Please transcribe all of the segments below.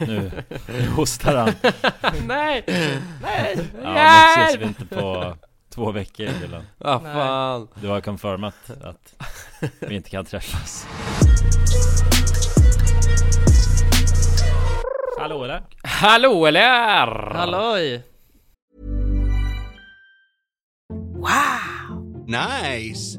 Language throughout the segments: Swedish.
Nu, nu hostar han. Nej! Nej! Ja, nu ses vi inte på två veckor Dylan. Vad fan Du har confirmat att vi inte kan träffas. Hallå eller? Hallå eller? Halloj! Nice.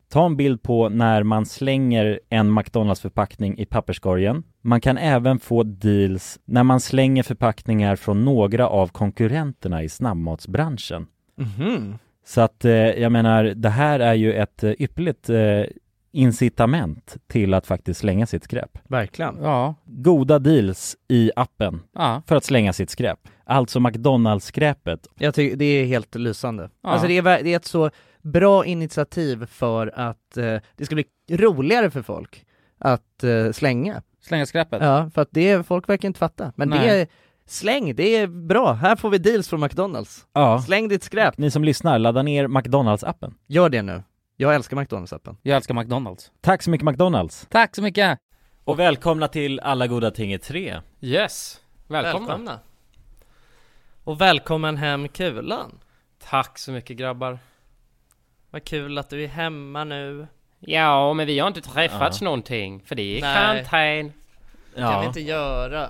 ta en bild på när man slänger en McDonalds-förpackning i papperskorgen. Man kan även få deals när man slänger förpackningar från några av konkurrenterna i snabbmatsbranschen. Mhm. Så att eh, jag menar, det här är ju ett eh, ypperligt eh, incitament till att faktiskt slänga sitt skräp. Verkligen. Ja. Goda deals i appen Ja. för att slänga sitt skräp. Alltså McDonalds-skräpet. Jag tycker det är helt lysande. Ja. Alltså det är, det är ett så bra initiativ för att eh, det ska bli roligare för folk att eh, slänga. Slänga skräpet. Ja, för att det, folk verkar inte fatta. Men det Nej. är, släng, det är bra. Här får vi deals från McDonalds. Ja. Släng ditt skräp. Ni som lyssnar, ladda ner McDonalds-appen. Gör det nu. Jag älskar McDonalds-appen. Jag älskar McDonalds. Tack så mycket McDonalds! Tack så mycket! Och välkomna till Alla goda ting i tre. Yes! Välkomna! Välkomna. Och välkommen hem Kulan. Tack så mycket grabbar. Vad kul att du är hemma nu. Ja, men vi har inte träffats någonting, för det är Nej. karantän. Det kan vi inte göra.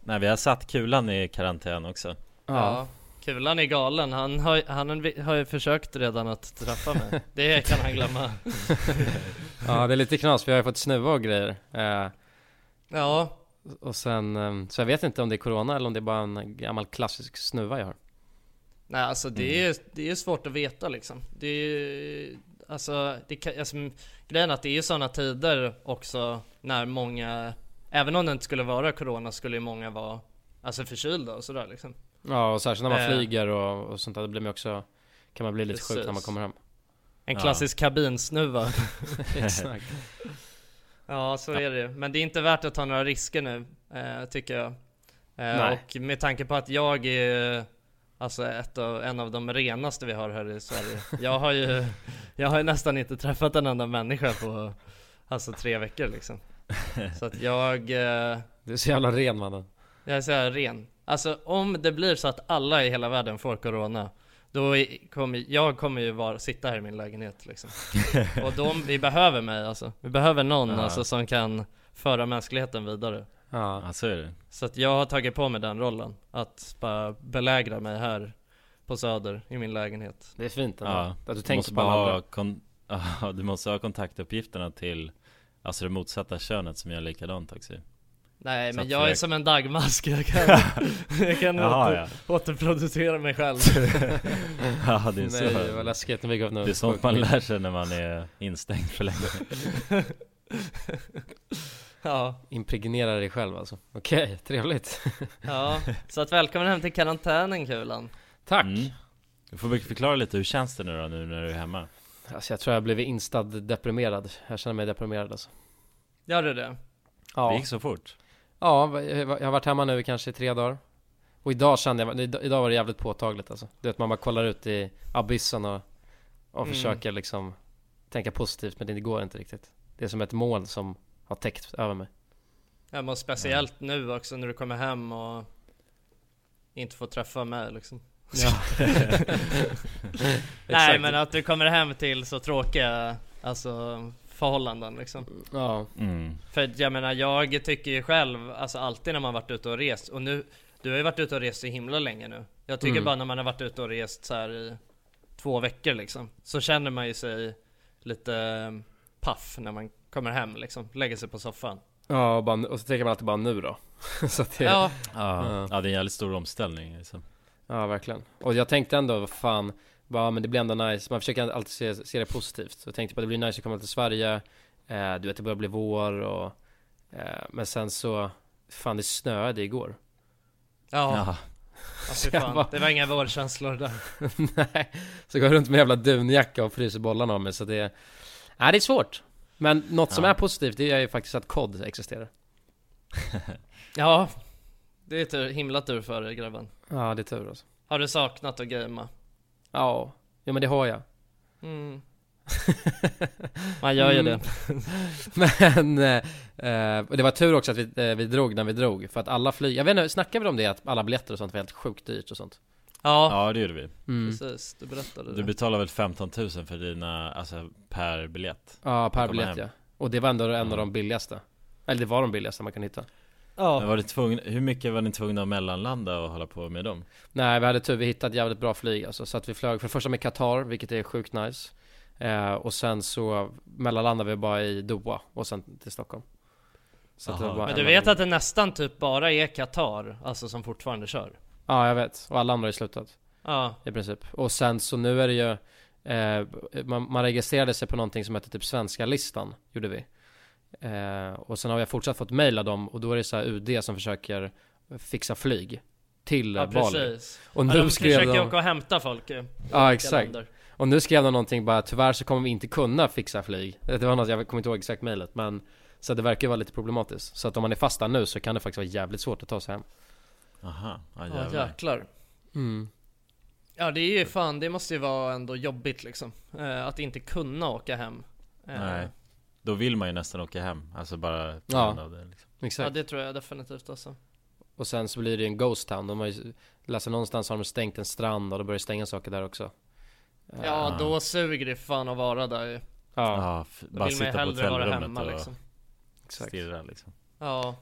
Nej, vi har satt kulan i karantän också. Ja. Kulan är galen, han har, han har ju försökt redan att träffa mig. Det kan han glömma. Ja, det är lite knas, jag har ju fått snuva och grejer. Eh, Ja, och sen, eh, så jag vet inte om det är corona eller om det är bara en gammal klassisk snuva jag har. Nej alltså det Mm. är, det är svårt att veta liksom. Det är alltså, det kan, alltså grejen är att det är sådana tider också när många, även om det inte skulle vara corona skulle ju många vara alltså förkylda och sådär liksom. Ja, och särskilt när man Eh. flyger och, och sånt där, då blir man också Kan man bli lite sjuk när man Precis. kommer hem En Ja. klassisk kabinsnuva. Exakt Ja, så är det. Men det är inte värt att ta några risker nu, eh, tycker jag. Eh, Nej. och med tanke på att jag är alltså ett av, en av de renaste vi har här i Sverige. Jag har ju, jag har ju nästan inte träffat en enda människa på alltså tre veckor liksom. Så att jag, eh, Du är så jävla ren mannen jag är så här ren. Alltså om det blir så att alla i hela världen får corona, då kommer, jag kommer ju vara, sitta här i min lägenhet liksom. Och de, vi behöver mig alltså. Vi behöver någon Ja. alltså som kan föra mänskligheten vidare. Ja, Ja, så är det. Så att jag har tagit på mig den rollen. Att bara belägra mig här på Söder i min lägenhet. det är fint ändå. Ja, Att du tänker måste på bara alla kon- ja, du måste ha kontaktuppgifterna till Alltså det motsatta könet som gör likadant också Nej Så men jag är försök- som en dagmask, jag kan, jag kan Jaha, åter, ja. återproducera mig själv. Ja det är så Nej vad läskigt när vi Det är sånt man lär sig när man är instängd för länge Ja, Impregnera dig själv alltså. Okej, trevligt. ja. Så att välkommen hem till karantänen Kulan. Tack! mm. Du får förklara lite, hur känns det nu då, nu när du är hemma? Alltså jag tror jag blivit instad deprimerad. Jag känner mig deprimerad alltså. Gör du det? Det Ja, gick så fort? ja jag har varit hemma nu i kanske tre dagar. Och idag kände jag, idag var det jävligt påtagligt alltså. Du vet man bara kollar ut i abyssen och, och Mm. försöker liksom tänka positivt men det går inte riktigt. Det är som ett moln som har täckt över mig. Ja men speciellt nu också när du kommer hem och inte får träffa mig liksom. Ja. Nej men att du kommer hem till så tråkiga, alltså förhållanden liksom. Ja, Mm. För jag menar jag tycker ju själv, alltså alltid när man varit ute och rest och nu Du har ju varit ute och rest så himla länge nu Jag tycker Mm. bara när man har varit ute och rest så här i två veckor liksom Så känner man ju sig lite eh, paff när man kommer hem liksom, lägger sig på soffan. Ja och, bara, och så tänker man alltid bara nu då. så att det, Ja, Ja, Ja. ja det är en jävligt stor omställning liksom. Ja verkligen. Och jag tänkte ändå, vad fan bara, men det blir ändå nice, man försöker alltid se, se det positivt. Så jag tänkte på det blir nice att komma till Sverige. Eh, Du vet det börjar bli vår och eh, Men sen så Fan det snöade igår. Ja, Ja, ja Jag fan. bara- det var inga vårkänslor där. Nej. Så går jag runt med jävla dunjacka och fryser bollarna av mig så det Nej det är svårt Men något som Ja. är positivt det är ju faktiskt att COD existerar Ja, det är tur, himla tur för dig grabben Ja det är tur alltså Har du saknat att gamea? Ja, ja men det har jag Mm. Man gör ju Mm. det Men eh, det var tur också att vi, eh, vi drog när vi drog För att alla flyg, jag vet inte, snackade vi om det? Att alla biljetter och sånt var helt sjukt dyrt och sånt? Ja, ja det gjorde vi Mm. precis, du berättade Du det betalar väl 15 000 för dina, alltså per biljett? Ja, per komma biljett hem. ja Och det var ändå en av de billigaste Eller det var de billigaste man kan hitta Men Ja, var det tvungen, hur mycket var ni tvungna att mellanlanda och hålla på med dem? Nej vi hade tur, vi hittade ett jävligt bra flyg alltså Så att vi flög för det första med Qatar, vilket är sjukt nice eh, Och sen så mellanlandade vi bara i Doha och sen till Stockholm så att det Aha. var bara men en du vet att det nästan typ bara är Qatar, alltså som fortfarande kör? Ja jag vet, och alla andra har ju slutat. Ja, i princip. Och sen så nu är det ju eh, man, man registrerade sig på någonting som heter typ svenska listan Gjorde vi. Eh, Och sen har jag fortsatt fått mejla dem och då är det så här UD som försöker fixa flyg Till ja Bali. precis. Och ja, nu de skrev försöker de åka och hämta folk ju. Ja exakt. länder. Och nu skrev de någonting bara tyvärr så kommer vi inte kunna fixa flyg. Det var något, jag kommer inte ihåg exakt mejlet men Så det verkar ju vara lite problematiskt. Så att om man är fast där nu så kan det faktiskt vara jävligt svårt att ta sig hem Aha, ja Ja jävlar. jäklar. Mm. Ja det är ju fan, det måste ju vara ändå jobbigt liksom. Eh, Att inte kunna åka hem. Eh, Nej. Då vill man ju nästan åka hem, alltså bara på Ja. grund av det liksom. Exakt. Ja det tror jag definitivt alltså. Och sen så blir det en ghost town. De har ju Läser någonstans har de stängt en strand och då börjar stänga saker där också. Eh, Ja då suger det fan att vara där ju. Ja, Ja, bara sitta på hotellrummet hemma och liksom. Exakt. stirra liksom. Ja,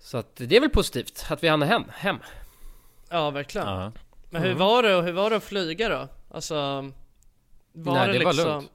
Så att det är väl positivt att vi hann hem, hem ja verkligen Ja, Men hur Mm. var det, och hur var det att flyga då? Alltså Var Nej, det, det var liksom lugnt.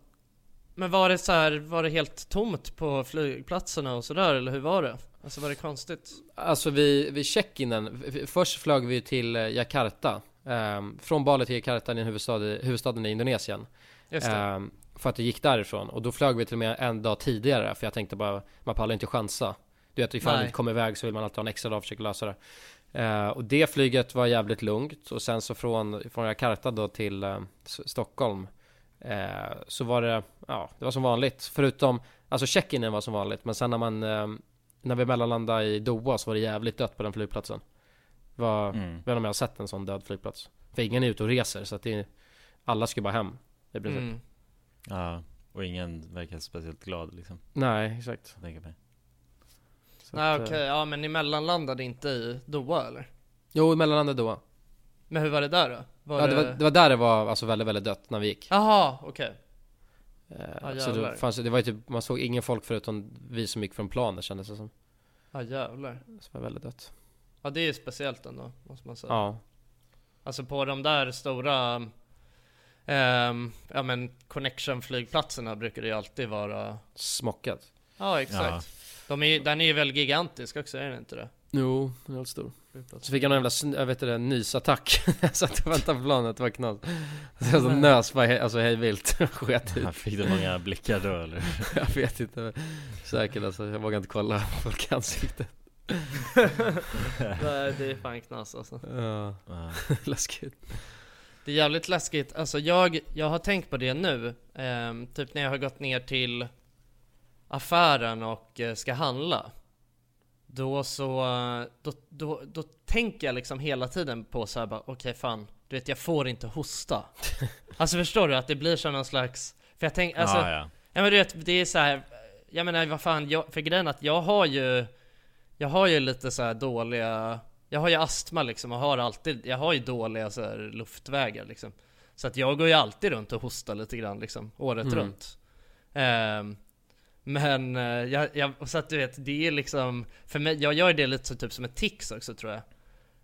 Men var det så här, var det helt tomt på flygplatserna och sådär eller hur var det? Alltså var det konstigt? Alltså vi, vid check-inen, först flög vi till eh, Jakarta ehm, Från Bali till Jakarta, i huvudstad, huvudstaden i Indonesien Just det, Ehm, För att det gick därifrån och då flög vi till och med en dag tidigare för jag tänkte bara Man pallar inte chansa Du vet ifall man inte kommer iväg så vill man alltid ha en extra dag och försöka lösa det Ehm, Och det flyget var jävligt lugnt. Och sen så från, från Jakarta då till eh, S- Stockholm eh, Så var det, ja det var som vanligt. Förutom, alltså check-inen var som vanligt men sen när man ehm, När vi mellanlandade i Doha så var det jävligt dött på den flygplatsen. Var, mm. inte om jag har sett en sån död flygplats. För ingen är ute och reser så att det Alla ska bara hem i princip. Mm. ja Och ingen verkar speciellt glad liksom, Nej, exakt. Jag tänker mig så Nej okej, eh, ja men ni mellanlandade inte i Doha eller? Jo, mellanlandet då Men hur var det där då? Var Ja det var, det var där det var alltså väldigt, väldigt dött när vi gick Jaha, okej. Eh, Ja, Så det, fanns, det var ju typ, man såg ingen folk förutom vi som gick från planen kändes det som Ja jävlar. Så det var väldigt dött Ja det är ju speciellt ändå, måste man säga. Ja Alltså på de där stora ehm, ja men connection flygplatserna brukar det ju alltid vara Smockat Ja exakt. De är, den är ju väl gigantisk också, är den inte det? Jo, den är helt stor. Så fick jag någon jävla, jag vet inte, nysattack. Jag satt och väntade på planet, det var knas Så jag nös bara, alltså hej vilt, sket ut Fick du många blickar då eller? Jag vet inte, säkert alltså, jag vågar inte kolla folk i ansiktet. Nej det är fan knas alltså. Ja, läskigt. Det är jävligt läskigt, alltså jag, jag har tänkt på det nu, ehm, typ när jag har gått ner till affären och eh, ska handla Då så, då, då, då tänker jag liksom hela tiden på så här bara, okej fan, du vet jag får inte hosta Alltså förstår du? Att det blir som någon slags, för jag tänker, alltså ja, ja. Ja men du vet, det är så här. Jag menar vad fan, jag, för grejen att jag har ju Jag har ju lite så här dåliga Jag har ju astma liksom och har alltid Jag har ju dåliga så här luftvägar liksom Så att jag går ju alltid runt och hostar lite grann liksom Året Mm. runt Ehm, Men eh, jag, jag, så att du vet, det är liksom För mig, jag gör det lite så, typ som ett tics också tror jag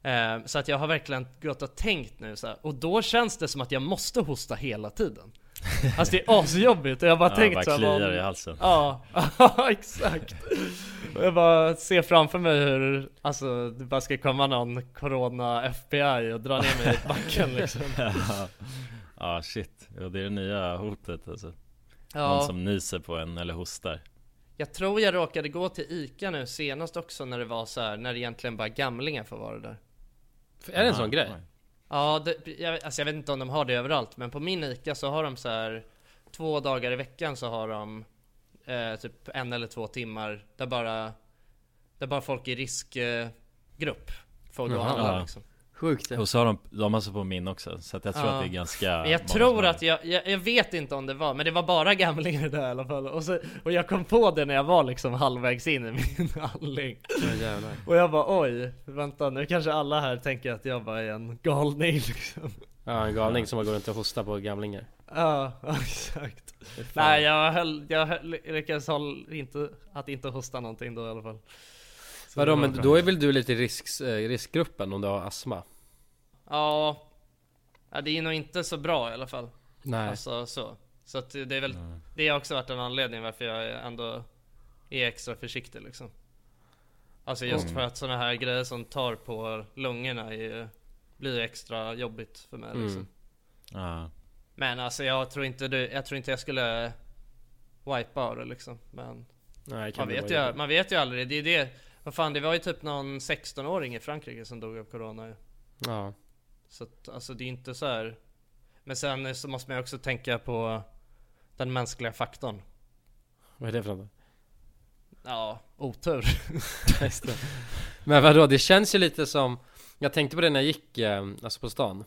Ehm, Så att jag har verkligen gått och tänkt nu så här, Och då känns det som att jag måste hosta hela tiden Alltså det är asjobbigt och jag har bara Ja, tänkt bara så här, kliar i halsen. Ja, ja exakt. Och jag bara ser framför mig hur, alltså det bara ska komma någon Corona FBI och dra ner mig i backen liksom. ja. ja shit, ja, det är det nya hotet alltså Någon Ja, som nyser på en eller hostar jag tror jag råkade gå till ICA nu senast också när det var så här, när det egentligen bara gamlingar får vara där. Är det en sån grej? Ja, det, jag, alltså jag vet inte om de har det överallt, men på min ICA så har de så här två dagar i veckan så har de eh, typ en eller två timmar där bara, där bara folk i riskgrupp eh, får gå och handla liksom. Sjukt Och så har de, de har så på min också Så att jag tror Ja. att det är ganska jag tror att jag, jag, jag vet inte om det var, men det var bara gamlingar där i alla fall. Och, så, och jag kom på det när jag var liksom halvvägs in i min handling. Ja. Och jag bara oj, vänta nu kanske alla här tänker att jag bara är en galning liksom. Ja, en galning som har gått runt och hostat på gamlingar Ja, exakt. Nej jag, höll, jag höll, lyckades håll, inte, att inte hosta någonting då i alla fall. Vadå men då är väl du lite i risks, eh, riskgruppen om du har astma? Ja, ja, det är nog inte så bra i alla fall. Nej Alltså så. Så att det är väl, det har också varit en anledning varför jag ändå är extra försiktig liksom. Alltså just Mm. för att sådana här grejer som tar på lungorna är, ju- blir ju extra jobbigt för mig liksom. Mm. Ja, Men alltså jag tror inte du, jag tror inte jag skulle wipa av det liksom. Men Nej, kan man vet, ju, man vet ju aldrig. Det är det. Vad fan det var ju typ någon 16-åring i Frankrike som dog av Corona ju. Ja Så att, alltså det är inte så här. Men sen så måste man ju också tänka på den mänskliga faktorn. Vad är det för något? Ja, otur. Men vadå, det känns ju lite som Jag tänkte på det när jag gick, eh, alltså på stan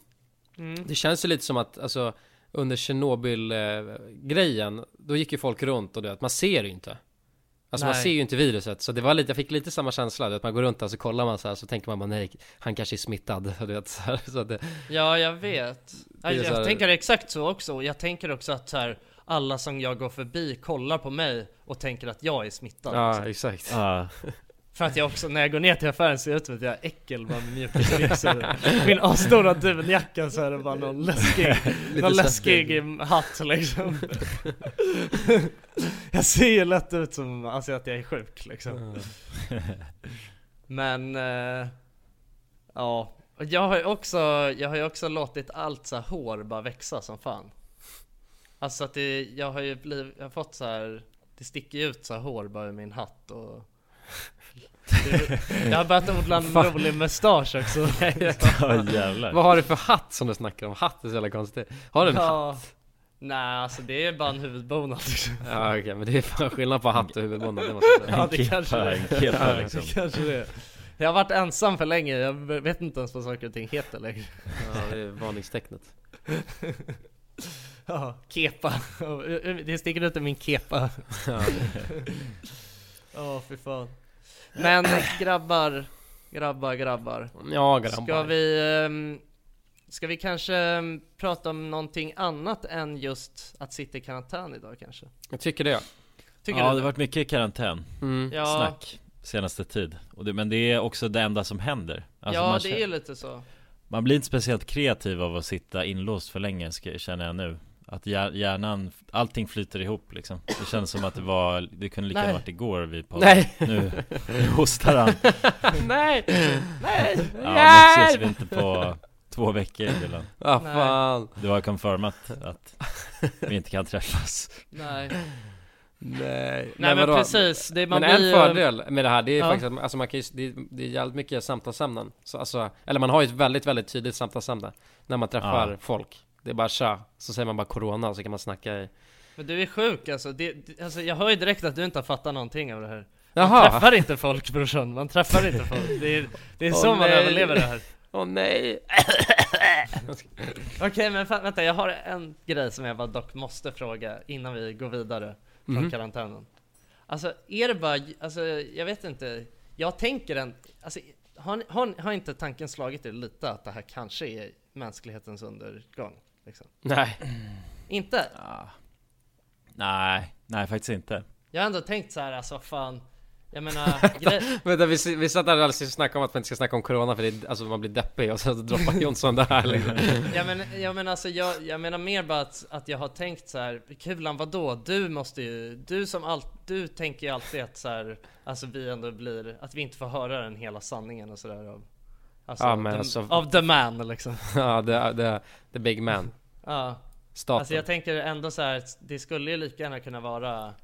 Mm. Det känns ju lite som att, alltså Under Tjernobyl eh, Då gick ju folk runt och det, att man ser ju inte Alltså man Nej. ser ju inte viruset, så det var lite, jag fick lite samma känsla, vet, man går runt där så kollar man så här så tänker man bara nej, han kanske är smittad, du vet, så, här, så att det, Ja, jag vet. Det är Jag, tänker exakt så också. Jag tänker också att så här, alla som jag går förbi kollar på mig och tänker att jag är smittad. Ja, liksom. exakt ja, För att jag också, när jag går ner till affären ser jag ut som att jag är äckel bara med mjukisbyxor. Min asstora dunjacka så är det bara någon läskig, någon läskig hatt liksom. jag ser ju lätt ut som, alltså att jag är sjuk liksom. Men, eh, ja. Jag har ju också, jag har ju också låtit allt så hår bara växa som fan. Alltså att det, jag har ju blivit, jag har fått så här, det sticker ju ut så här hår bara i min hatt och Jag har börjat odla en Fan. rolig mustasch också. ja jävlar Vad har du för hatt som du snackar om? Hatt är så jävla konstigt Har du en hatt? ja. Nej alltså det är bara en huvudbonad liksom. Ja okej, men det är fan skillnad på hatt och huvudbonad, det måste jag säga Ja det Kippa, kanske det är. kippa Ja, liksom kanske det är. Jag har varit ensam för länge, jag vet inte ens vad saker och ting heter längre. Ja, det är varningstecknet Ja, kepa. Det sticker ut ur min kepa. Ja. Ja, fy fan. Men grabbar, grabbar, grabbar. Ja grabbar Ska vi... ehm, Ska vi kanske mm, prata om någonting annat än just att sitta i karantän idag kanske? Jag tycker det. Tycker ja, du det har varit mycket karantän Mm. Ja, snack senaste tid och det, Men det är också det enda som händer alltså ja man, det känner, är lite så. man blir inte speciellt kreativ av att sitta inlåst för länge känner jag nu Att hjär- hjärnan, allting flyter ihop liksom Det känns som att det var, det kunde lika gärna varit igår vi poddade Nej. Nu hostar han Nej! Nej! Ja, nu ses vi inte på två veckor Dylan Ah, fan. Du har confirmat att vi inte kan träffas Nej. Nej. Nej men vadå? precis, det man Men en blir fördel med det här, det är Ja. faktiskt att alltså man kan ju, det, det är jävligt mycket samtalsämnen så, alltså, Eller man har ju ett väldigt, väldigt tydligt samtalsämne När man träffar Ja. folk Det är bara tja, så säger man bara corona och så kan man snacka i Men du är sjuk alltså. Det, alltså jag hör ju direkt att du inte har fattat någonting av det här. Man Jaha! träffar inte folk brorsan, man träffar inte folk. Det är, det är Åh, så man nej. överlever det här. Åh nej! Okej men fa- vänta, jag har en grej som jag bara dock måste fråga innan vi går vidare från Mhm. karantänen. Alltså är det bara, alltså jag vet inte, jag tänker en, alltså har, har, har inte tanken slagit er lite att det här kanske är mänsklighetens undergång? Liksom? Nej Inte? ja. Nej, nej faktiskt inte Jag har ändå tänkt så här, alltså fan, jag menar, grej, Vänta, vi, vi satt där alldeles och snackade om att man inte ska snacka om corona för det, är- alltså man blir deppig och så droppar Jonsson det här liksom. Ja men, ja, men alltså jag, jag menar mer bara att, att jag har tänkt så här, Kulan vadå? Du måste ju, du som allt, du tänker ju alltid att så här, alltså vi ändå blir, att vi inte får höra den hela sanningen och sådär av Alltså, Ja, men the, alltså- av the man liksom Ja, det, det, the big man Ja, Staten alltså jag tänker ändå så här, det skulle ju lika gärna kunna vara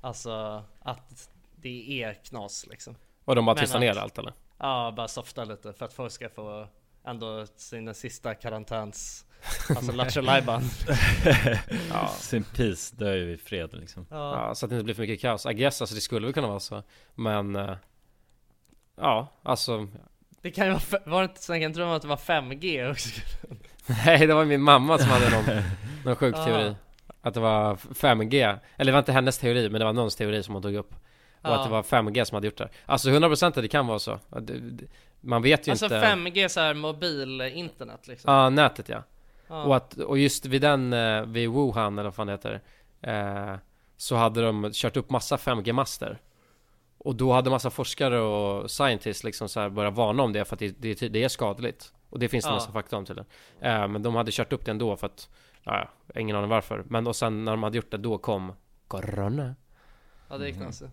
Alltså att det är knas liksom Och de bara tystar att- ner allt eller? Ja, bara softa lite för att folk ska få ändå sina sista karantäns Alltså lattjo Ja. Sin peace, ju i fred liksom Ja, så att det inte blir för mycket kaos. I guess, alltså det skulle väl kunna vara så. Men... eh, ja, alltså... Det kan ju vara, var det inte Sven, kan vara att det var 5G också? Nej, det var min mamma som hade någon, någon sjuk teori. Att det var 5G. Eller det var inte hennes teori, men det var någons teori som hon tog upp. Och att det var 5G som hade gjort det. Alltså 100% att det kan vara så. Man vet ju Alltså inte... 5G så här mobilinternet liksom Ja, nätet ja. Ja. Och, att, och just vid den, eh, vid Wuhan eller vad fan det heter eh, Så hade de kört upp massa 5G-master Och då hade massa forskare och scientists liksom så här börjat varna om det för att det, det, det är skadligt Och det finns det Ja. massa fakta om till det eh, Men de hade kört upp det ändå för att Ja, ingen aning varför Men och sen när de hade gjort det då kom Corona Ja det är konstigt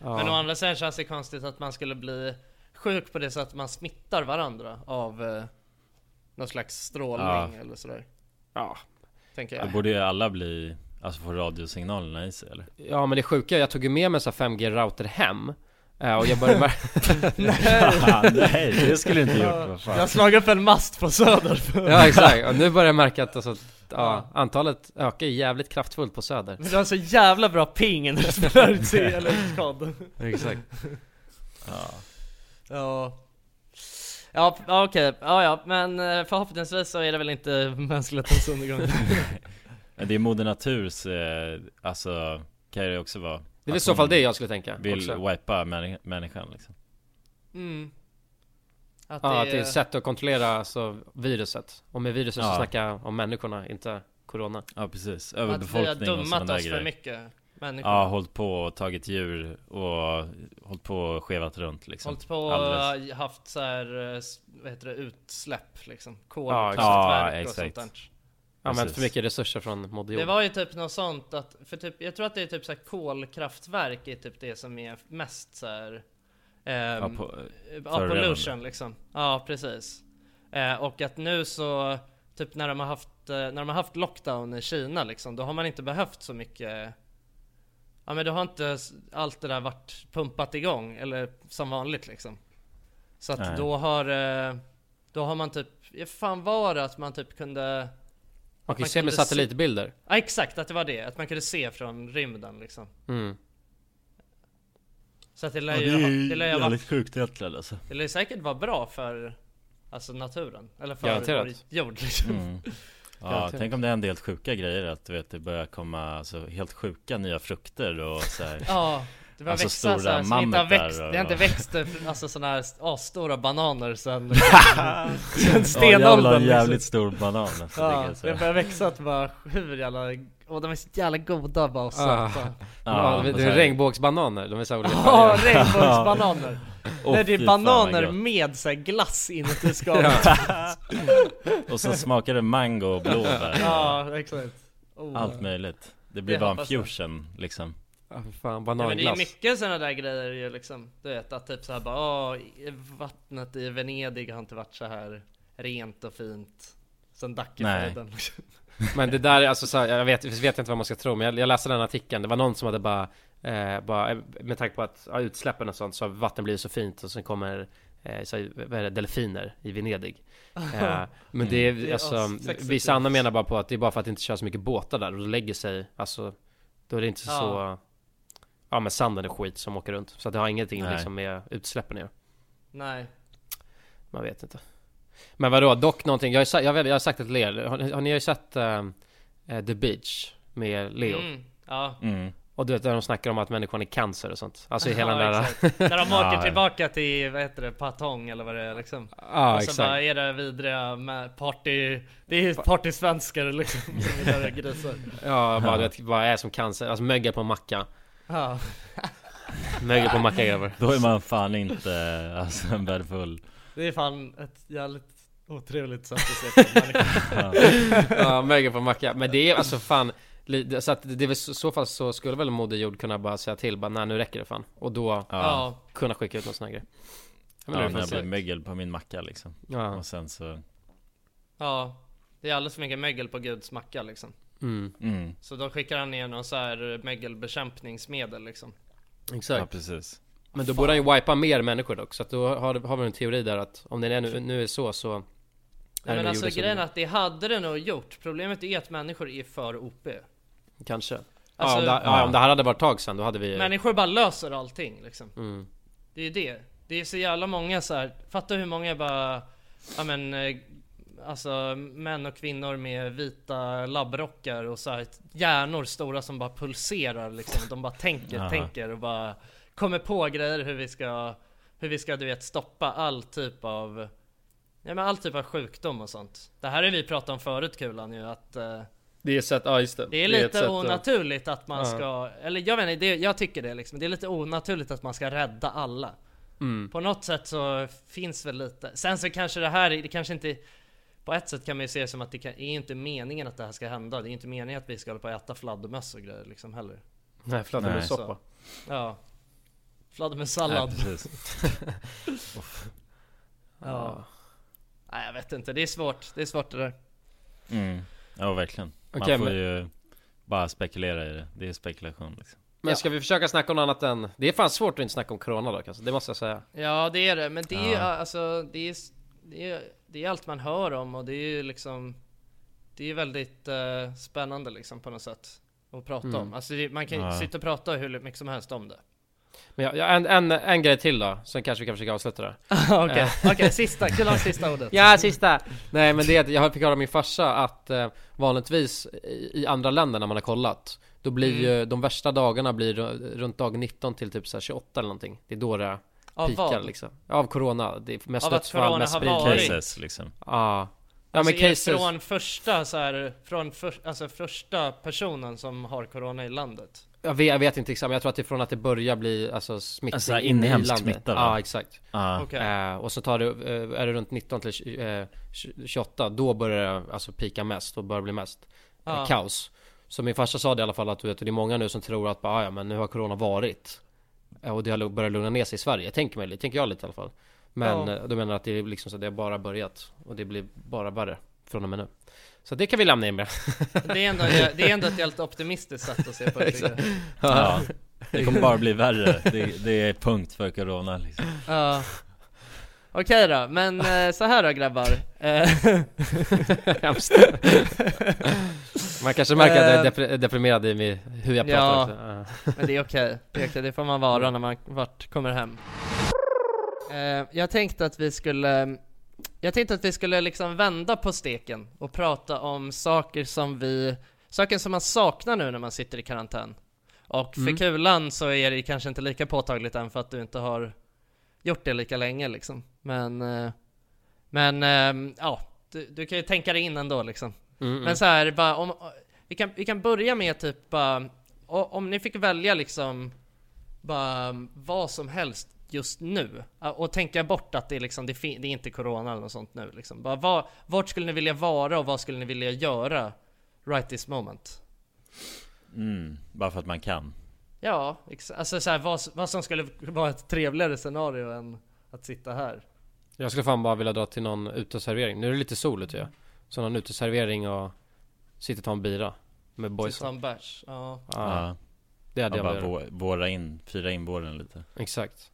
ja. Men å andra sidan känns det konstigt att man skulle bli sjuk på det så att man smittar varandra av eh, någon slags strålning Ja. eller sådär ja. Tänker Då jag borde ju alla bli, alltså få radiosignalerna i sig eller? ja men det sjuka, jag tog ju med mig så här 5G-router hem eh, Och jag började märka Nej, det skulle du inte gjort, vad Jag fan har slagit upp en mast på Söder. Ja exakt, och nu börjar jag märka att alltså, ja, antalet ökar jävligt kraftfullt på Söder. Men du har så jävla bra ping när du spelar ut sig eller kod Exakt. Ja, Ja. Ja, okej, ja ja, men eh, förhoppningsvis så är det väl inte mänsklighetens undergång det är moder naturs, eh, alltså kan det också vara Det är i att så fall det jag skulle tänka Vill också. wipa männi- människan liksom mm. Att Ja, det att det är ett sätt att kontrollera alltså, viruset Och med viruset så Ja. snackar jag om människorna, inte corona Ja precis, att vi har överbefolkning och sådana där oss för grejer mycket människor Ja, hållit på och tagit djur och hållit på och skevat runt liksom Hållit på och Alldeles. haft så här, eh, vad heter det, utsläpp liksom Ja, Kolkraftverk ja, och sånt exakt. där Använt för mycket resurser från Moder Det var ju typ något sånt att, för typ, jag tror att det är typ så här kolkraftverk är typ det som är mest så här. Ja, ehm, på, Ja, förorenande. pollution liksom. Ja, precis. Eh, och att nu så, typ när de har haft, eh, när de har haft lockdown i Kina liksom, då har man inte behövt så mycket Ja men då har inte allt det där varit pumpat igång, eller som vanligt liksom. Så att Nej. då har, eh, då har man typ, fan var det att man typ kunde Man kan ju se med kunde se- satellitbilder Ja exakt, att det var det, att man kunde se från rymden liksom. mm. Så att det lär Ja, ju, det är ha- ju det lär jävligt sjukt egentligen alltså det lär ju säkert vara bra för Alltså naturen, eller för Garanterat. vår jord liksom. mm. Ja, tänk om det händer helt sjuka grejer att du vet det börjar komma alltså, helt sjuka nya frukter och så här. Ja, Det var Alltså växa så här, stora inte har växt, och- det har inte växt alltså sådana här asstora bananer sen, sen Ja, stenåldern en liksom. jävligt stor banan alltså, det Ja, jag det säga. börjar växa att bara hur jävla, åh de är så jävla goda bara och Ah. söta Ja, det och är regnbågsbananer, de är så olika Ja, regnbågsbananer! Åh, Nej det är fan, bananer med så här glass inuti skalet. Och så smakar det mango och blåbär. Ja, exakt. Oh. Allt möjligt. Det blir Det bara en fusion liksom Ja, för fan, Ja, men det är bananglass. mycket sådana där grejer ju liksom Du vet att typ såhär bara åh, vattnet i Venedig har inte varit så här rent och fint Sen Dackefejden. Men det där är alltså så här, jag vet, jag vet inte vad man ska tro men jag, jag läste den artikeln Det var någon som hade bara, eh, bara Med tanke på att ja, utsläppen och sånt så har vatten blivit så fint och sen kommer eh, så, här, vad är det, delfiner i Venedig eh, Men det är, Det är alltså. Vissa andra menar bara på att det är bara för att det inte kör så mycket båtar där och då lägger sig Alltså Då är det inte Ja. så Ja men sanden är skit som åker runt. Så att det har ingenting Nej. liksom med utsläppen att göra. Nej. Man vet inte. Men vadå, dock någonting. Jag har, jag vet, jag har sagt det till er. Har, har ni har ju sett eh, The Beach Med Leo? Mm, Ja. Mm. Och du vet där de snackar om att människan är cancer och sånt. Alltså i hela ja, den där. När de åker Ja, ja. tillbaka till, vad heter det, Patong eller vad det är liksom. Ja Och så exakt. bara är det vidriga med party Det är partysvenskar liksom. Som grisar. Ja bara du vet, vad är som cancer? Alltså mögel på en macka Ja. Mögel på macka grabbar Då är man fan inte alltså en värdefull. Det är fan ett jävligt otrevligt sätt att se på människor. Ja. Mögel på macka Men det är alltså fan Så att det är väl så, fall så skulle väl Moder Jord kunna bara säga till bara nej nu räcker det fan. Och då Ja, Ja, kunna skicka ut någon sån här grej. Jag ja när det blir mögel på min macka liksom. Ja, Och sen så ja. Det är alldeles för mycket mögel på Guds macka liksom mm, mm. Så då skickar han ner någon så här mögelbekämpningsmedel liksom. Ja exakt precis. Men då borde han ju wipa mer människor dock Så att då har, har vi en teori där att om det är nu, nu är så så är Nej, det men alltså grejen är att det hade det nog gjort. Problemet är att människor är för OP Kanske. Ja, Alltså- om det, ja, om det här hade varit tag sedan då hade vi Människor bara löser allting liksom. Mm, Det är ju det. Det är så jävla många så här. Fatta hur många bara Ja men eh, Alltså män och kvinnor med vita labbrockar och så här hjärnor stora som bara pulserar liksom De bara tänker, Ja. tänker och bara Kommer på grejer hur vi ska Hur vi ska du vet stoppa all typ av Ja men all typ av sjukdom och sånt Det här har vi pratat om förut Kulan ju att eh, Det är sätt, ja just det Det är lite sätt att- onaturligt att man Ja. ska, eller jag vet inte, det, jag tycker det liksom. Det är lite onaturligt att man ska rädda alla. mm, På något sätt så finns väl lite, sen så kanske det här, det kanske inte på ett sätt kan man ju se det som att det kan, är inte meningen att det här ska hända. Det är inte meningen att vi ska hålla på och äta fladdermöss och grejer liksom heller. Nej fladdermussoppa Så. Ja. Nej, Fladdermössallad. precis Ja. Nej jag vet inte, det är svårt. Det är svårt det där. mm. Ja verkligen Man får men- ju bara spekulera i det Det är spekulation liksom Men Ja. ska vi försöka snacka om något annat än Det är fan svårt att inte snacka om Corona dock alltså, det måste jag säga Ja det är det, men det är Ja. alltså det är, det, är, det är allt man hör om och det är ju liksom Det är väldigt eh, spännande liksom på något sätt Att prata Mm. om, alltså det, man kan ju Ja. sitta och prata hur mycket som helst om det Men jag, jag, en, en, en grej till då, sen kanske vi kan försöka avsluta det Okej, okej sista, kul att sista ordet Ja, sista! Nej men det är att jag fick höra av min farsa att eh, vanligtvis i, i andra länder när man har kollat Då blir Mm. ju de värsta dagarna blir ru- runt dag 19 till typ så här 28 eller någonting Det är då det Av pikar vad? liksom. Av corona, det är mest Av dödsfall, mest spridning? Cases liksom. Ja. Ja alltså men cases från första så här, från för, alltså första personen som har corona i landet? Jag vet, jag vet inte exakt men jag tror att det är från att det börjar bli alltså smittning Alltså, inne i inhemsk landet smitta, va? Ja exakt. Ja, Okej. Eh, och så tar det, eh, är det runt 19 till tj- eh, tj- 28 Då börjar det alltså pika mest och börjar bli mest Ja. kaos. Så min farsa sa det i alla fall att du vet, det är många nu som tror att bara, "Ah, ja men nu har corona varit Och det har börjat lugna ner sig i Sverige, tänker, mig, tänker jag lite i alla fall. Men Ja. eh, då menar att det är liksom så att det har bara börjat. Och det blir bara värre från och med nu. Så det kan vi lämna in med. Det är ändå, det är ändå ett helt optimistiskt sätt att se på det ja. Det kommer bara bli värre. Det, det är punkt för corona liksom. Ja. Okej då, men eh, så här då grabbar. Eh, Hemskt Man kanske märker att jag är Eh, depri- deprimerad i mig, hur jag pratar Ja. också. Men det är okej, det är okej, det får man vara när man vart kommer hem Eh, Jag tänkte att vi skulle Jag tänkte att vi skulle liksom vända på steken och prata om saker som vi Saker som man saknar nu när man sitter i karantän Och för Mm. kulan så är det kanske inte lika påtagligt än för att du inte har gjort det lika länge liksom. Men, eh, men ja, du, du kan ju tänka dig in ändå liksom. Mm, Men så här, bara om, vi kan, vi kan börja med typ bara, om ni fick välja liksom bara vad som helst just nu och tänka bort att det är liksom, det, det är inte corona eller något sånt nu liksom. Bara vad, vart skulle ni vilja vara och vad skulle ni vilja göra right this moment? Mm, bara för att man kan. Ja, alltså så här, vad, vad som skulle vara ett trevligare scenario än att sitta här. Jag skulle fan bara vilja dra till någon uteservering. Nu är det lite sol ute ja. Så någon uteservering och sitta och ta en bira. Med Sitta boysen. en bärs, ja. Ja, det hade ja, jag bara vå- våra in, fira in våren lite. Exakt.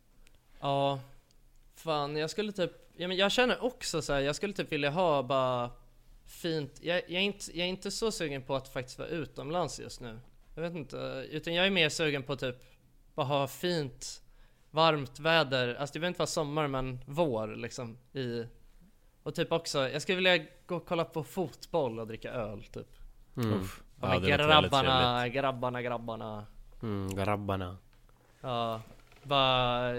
Ja, fan jag skulle typ, ja, men jag känner också så här, jag skulle typ vilja ha bara fint, jag, jag, är inte, jag är inte så sugen på att faktiskt vara utomlands just nu. Jag vet inte, utan jag är mer sugen på typ bara ha fint, varmt väder, alltså det behöver inte vara sommar men vår liksom i och typ också, jag skulle vilja gå och kolla på fotboll och dricka öl typ. Mm. Uff. Ja, Ja, med grabbarna, grabbarna, grabbarna. Mm, grabbarna. Ja, bara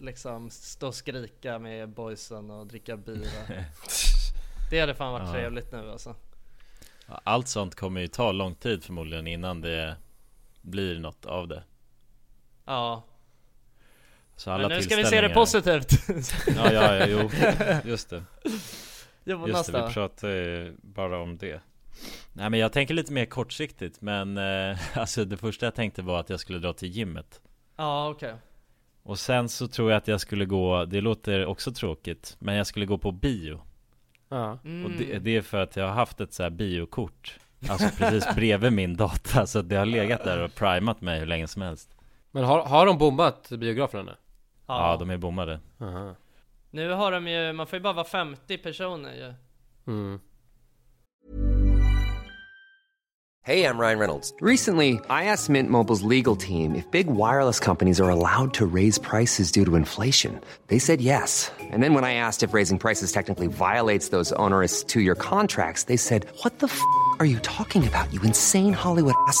liksom stå och skrika med boysen och dricka bira. Det hade fan varit Ja. trevligt nu alltså. Allt sånt kommer ju ta lång tid förmodligen innan det blir något av det. Ja, Så alla men nu ska vi se det positivt. Ja, ja, ja, jo, just det. Just det, vi ju bara om det. Nej men jag tänker lite mer kortsiktigt men eh, alltså det första jag tänkte var att jag skulle dra till gymmet. Ja, okej. Och sen så tror jag att jag skulle gå, det låter också tråkigt, men jag skulle gå på bio. Ja. Och det, Mm. det är för att jag har haft ett så här biokort Alltså precis bredvid min data, så det har legat där och primat mig hur länge som helst Men har, har de bombat biograferna nu? Ja, de är bommade Aha. Nu har de ju, man får ju bara vara 50 personer ju. Mm. Hey, I'm Ryan Reynolds. Recently, I asked Mint Mobile's legal team if big wireless companies are allowed to raise prices due to inflation. They said yes. And then when I asked if raising prices technically violates those onerous two year contracts, they said, What the f are you talking about, you insane Hollywood ass?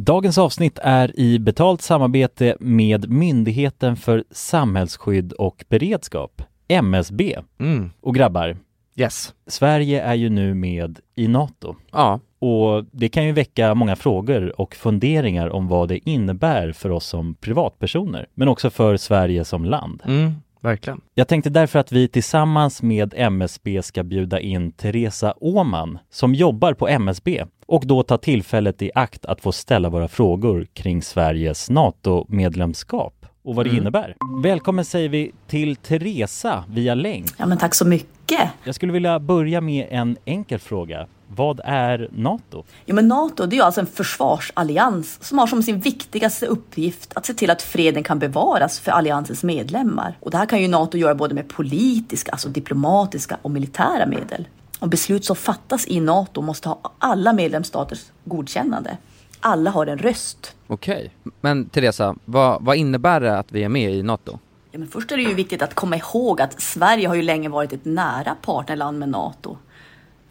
Dagens avsnitt är i betalt samarbete med Myndigheten för samhällsskydd och beredskap, MSB. Mm. Och grabbar, Yes. Sverige är ju nu med i NATO. Ja. Och det kan ju väcka många frågor och funderingar om vad det innebär för oss som privatpersoner, men också för Sverige som land. Mm. Verkligen. Jag tänkte därför att vi tillsammans med MSB ska bjuda in Teresa Åman som jobbar på MSB och då ta tillfället i akt att få ställa våra frågor kring Sveriges NATO-medlemskap och vad det Mm. innebär. Välkommen säger vi till Teresa via länk. Ja, men tack så mycket. Jag skulle vilja börja med en enkel fråga. Vad är NATO? Jo, men NATO det är alltså en försvarsallians som har som sin viktigaste uppgift att se till att freden kan bevaras för alliansens medlemmar. Och det här kan ju NATO göra både med politiska, alltså diplomatiska och militära medel. Och beslut som fattas i NATO måste ha alla medlemsstaters godkännande. Alla har en röst. Okej. Men Teresa, vad, vad innebär det att vi är med i NATO? Ja, men först är det ju viktigt att komma ihåg att Sverige har ju länge varit ett nära partnerland med NATO.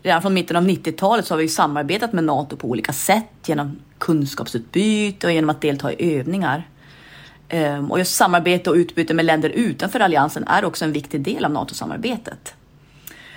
Redan från mitten av 90-talet så har vi ju samarbetat med NATO på olika sätt genom kunskapsutbyte och genom att delta i övningar. Ehm, Och just samarbete och utbyte med länder utanför alliansen är också en viktig del av NATO-samarbetet.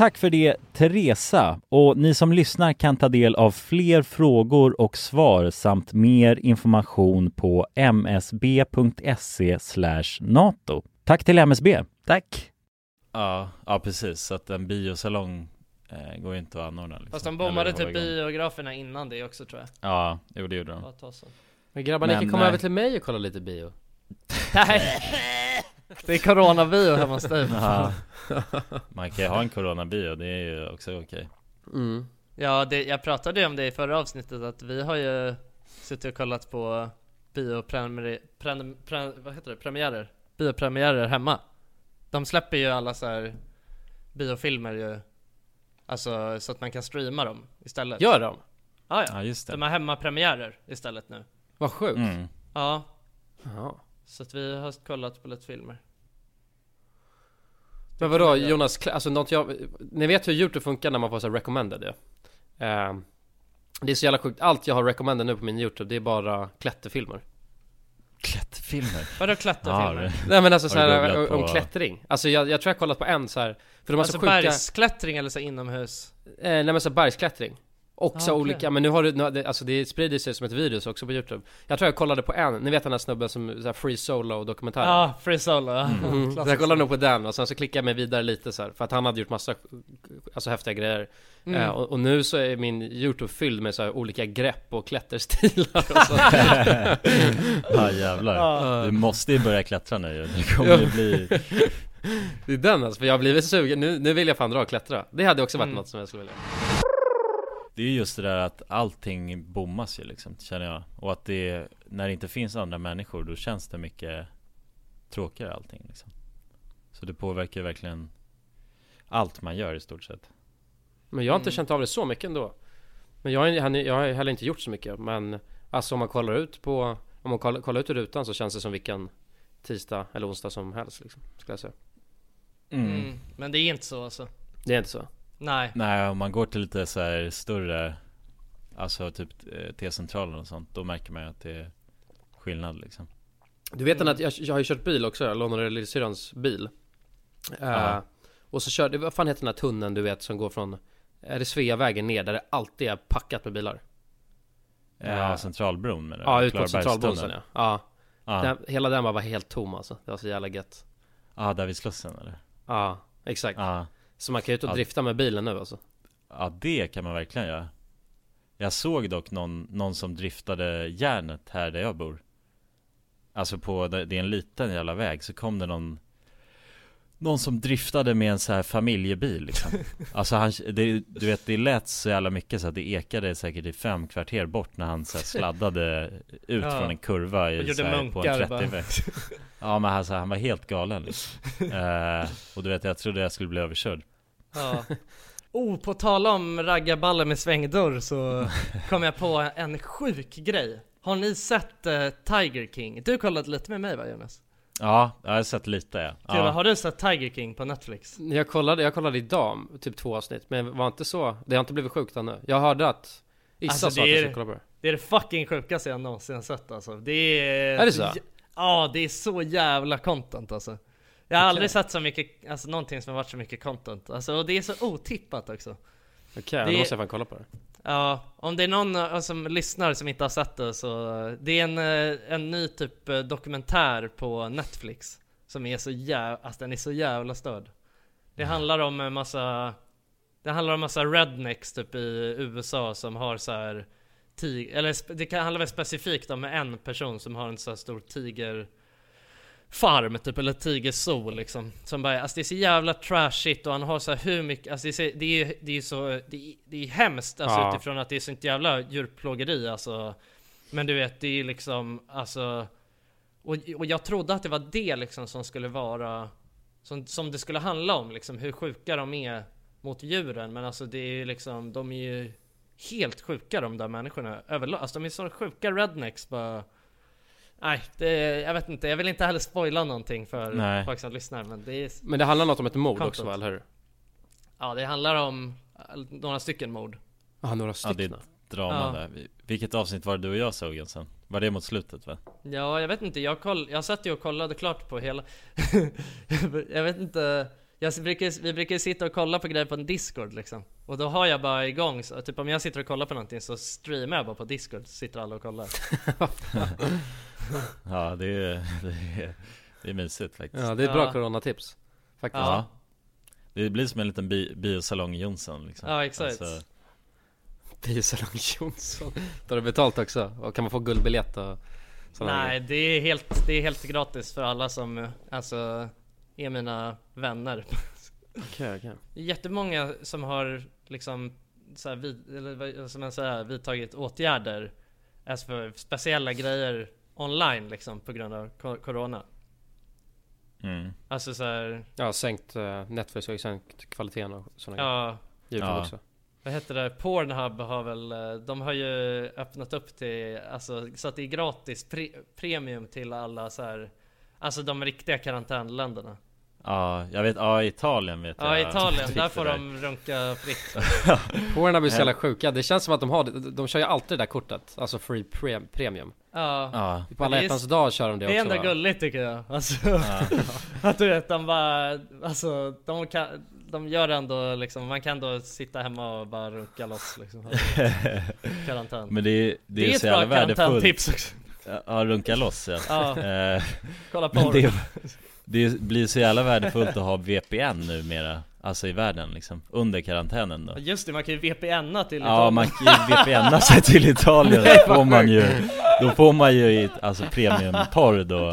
Tack för det Teresa och ni som lyssnar kan ta del av fler frågor och svar samt mer information på msb.se nato. Tack till MSB. Tack! Ja, ja precis. Så att en biosalong eh, går ju inte att anordna. Liksom. Fast de hålla typ biograferna innan det också tror jag Ja, jo det gjorde de. Men grabbar, ni kan komma eh, över till mig och kolla lite bio. Nej! Det är coronabio hemma hos dig. Man kan ju ha en coronabio, det är ju också okej. Mm. Ja, det, jag pratade ju om det i förra avsnittet att vi har ju suttit och kollat på biopremiärer, pre, pre, vad heter det, premiärer? Biopremiärer hemma De släpper ju alla så här biofilmer ju Alltså så att man kan streama dem istället Gör de? Ja, ja. Ja just det. De har hemmapremiärer istället nu Vad sjukt. Mm. Ja, Jaha. så att vi har kollat på lite filmer Men vadå Jonas, alltså något jag, ni vet hur Youtube funkar när man får så här recommended ju. Ehm, det är så jävla sjukt, allt jag har recommended nu på min Youtube det är bara klätterfilmer. Klätterfilmer. Vadå klätterfilmer? Ja, Nej men alltså såhär om klättring. Alltså jag, jag tror jag har kollat på en så här för de har Alltså så sjuka... bergsklättring eller så inomhus? Eh, nej men så bergsklättring. Och så Ah, olika, men nu har du, nu, har det- alltså det sprider sig som ett virus också på Youtube. Jag tror jag kollade på en, ni vet den här snubben som, så här free solo dokumentär. Ja, Free Solo, ja. Mm. Så jag kollade nog på den och sen så klickade jag mig vidare lite så här, för att han hade gjort massa Alltså häftiga grejer Mm. eh, och, och nu så är min Youtube fylld med så här olika grepp och klätterstilar och så. Ja jävlar. Du måste ju börja klättra nu ju. Det kommer ju bli... Det är den alltså, för jag har blivit sugen, nu, nu vill jag fan dra och klättra Det hade också varit Mm. något som jag skulle vilja Det är ju just det där att allting bommas ju liksom, känner jag. Och att det, när det inte finns andra människor, då känns det mycket tråkigare allting liksom. Så det påverkar verkligen allt man gör i stort sett. Men jag har inte Mm. känt av det så mycket ändå Men jag, har- jag har heller inte gjort så mycket Men alltså om man kollar ut på Om man kollar, kollar ut i rutan så känns det som vilken Tisdag eller onsdag som helst liksom, skulle jag säga Mm. Men det är inte så alltså Det är inte så Nej. Nej, om man går till lite så här större Alltså typ eh, T-centralen och sånt Då märker man ju att det är skillnad liksom. Du vet den att jag, jag har ju kört bil också, jag lånade lillsyrrans bil. Ja. Och så körde, vad fan heter den här tunneln du vet som går från Är det Sveavägen ner där det alltid är packat med bilar? Ja, Eh, Centralbron med det Ja, ut mot. Centralbron ja. Ja, Ja, Den, hela den var helt tom alltså, det var så jävla gött. Ja där vid Slussen eller? Ja, exakt. Ja, Så man kan ju ut och drifta med bilen nu alltså. Ja det kan man verkligen göra. Jag såg dock någon, någon som driftade järnet här där jag bor. Alltså på, det är en liten jävla väg så kom det någon Någon som driftade med en så här familjebil liksom. Alltså han, det, du vet det lät så jävla mycket så att det ekade säkert i fem kvarter bort när han så här sladdade ut Ja. från en kurva i, så här, på en munkar 30 bara. väg Ja men alltså, han var helt galen liksom. eh, Och du vet jag trodde jag skulle bli överkörd Ja. Oh, på tala om raggarballe med svängdörr så kom jag på en sjuk grej. Har ni sett eh, Tiger King? Du kollade lite med mig va Jonas? Ja, jag har sett lite ja. Tuva, ja. har du sett Tiger King på Netflix? Jag kollade, jag kollade idag, typ två avsnitt Men var inte så, det har inte blivit sjukt ännu Jag hörde att Issa Alltså, sa det att jag är- skulle kolla på det Det är det fucking sjukaste jag någonsin sett alltså. Det är... Är det så? Ja, det är så jävla content alltså. Jag har Okej. aldrig sett så mycket, alltså någonting som har varit så mycket content. Alltså, och det är så otippat också. Okej, Det- då måste jag fan kolla på det. Ja, om det är någon eh, som lyssnar som inte har sett det så eh, Det är en, eh, en ny typ dokumentär på Netflix Som är så jävla, alltså den är så jävla störd Det handlar om en massa Det handlar om massa rednecks typ i USA som har så här tig, eller det kan handla väl specifikt om en person som har en så här stor tiger farm typ, eller tigerzoo liksom. Som bara, alltså det är så jävla trashigt och han har så här hur mycket, alltså det är, så- det är det är så, det är, det är hemskt alltså Ja. utifrån att det är sånt jävla djurplågeri alltså. Men du vet, det är liksom, alltså och, och jag trodde att det var det liksom som skulle vara som, som det skulle handla om liksom, hur sjuka de är mot djuren. Men alltså det är ju liksom, de är ju helt sjuka de där människorna överlag. Alltså de är så sjuka rednecks bara Nej, det, jag vet inte, jag vill inte heller spoila någonting för Nej. folk som lyssnar men det är Men det handlar något om ett mord också va, eller hur? Ja, det handlar om eh, några stycken mord Ja, några Ja, det är stycken. drama Ja. där. Vilket avsnitt var det du och jag såg sen? Var det mot slutet va? Ja, jag vet inte, jag, koll, jag satt ju och kollade klart på hela Jag vet inte jag brukar, Vi brukar sitta och kolla på grejer på en discord liksom Och då har jag bara igång, så, typ om jag sitter och kollar på någonting så streamar jag bara på discord så sitter alla och kollar Ja det är, det är, det är mysigt faktiskt Ja, det är ett bra Ja. coronatips. Faktiskt. Ja. Det blir som en liten bi biosalong Jonsson liksom Ja, exakt. Alltså, Biosalong Jonsson. Tar du betalt också? Och kan man få guldbiljett och sådana Nej, det är, helt, det är helt gratis för alla som eh, alltså är mina vänner. Det är jättemånga som har liksom så här, vid, eller vad som man säger, vidtagit åtgärder alltså för speciella grejer online liksom på grund av co- Corona mm. Alltså så här, Ja, sänkt uh, Netflix har ju sänkt kvaliteten och sådana grejer. ja YouTube Ja. också. Vad heter det? Pornhub har väl, eh, de har ju öppnat upp till, alltså så att det är gratis pre, premium till alla så här Alltså de riktiga karantänländerna Ja, jag vet, ja Italien vet Ja jag Italien, fick där det får de runka fritt Pornhub är så jävla sjuka. Det känns som att de har det. De kör ju alltid det där kortet. Alltså free pre- premium. Ja, Ja, På alla det är- hjärtans dag kör de det, Det är också ändå va? gulligt tycker jag alltså, ja. Att du vet, de bara, alltså de kan, de gör ändå liksom, man kan då sitta hemma och bara runka loss liksom Karantän Men det är, det är, Det är så ett jävla bra värdefullt karantäntips också Ja, runka loss ja, Ja. Eh, Kolla Men porr det, det blir så jävla värdefullt att ha VPN numera Alltså i världen liksom, under karantänen då Just det, man kan ju VPNa till Ja Italien. man kan ju VPNa sig till Italien, då får man ju Då får man ju alltså premiumporr då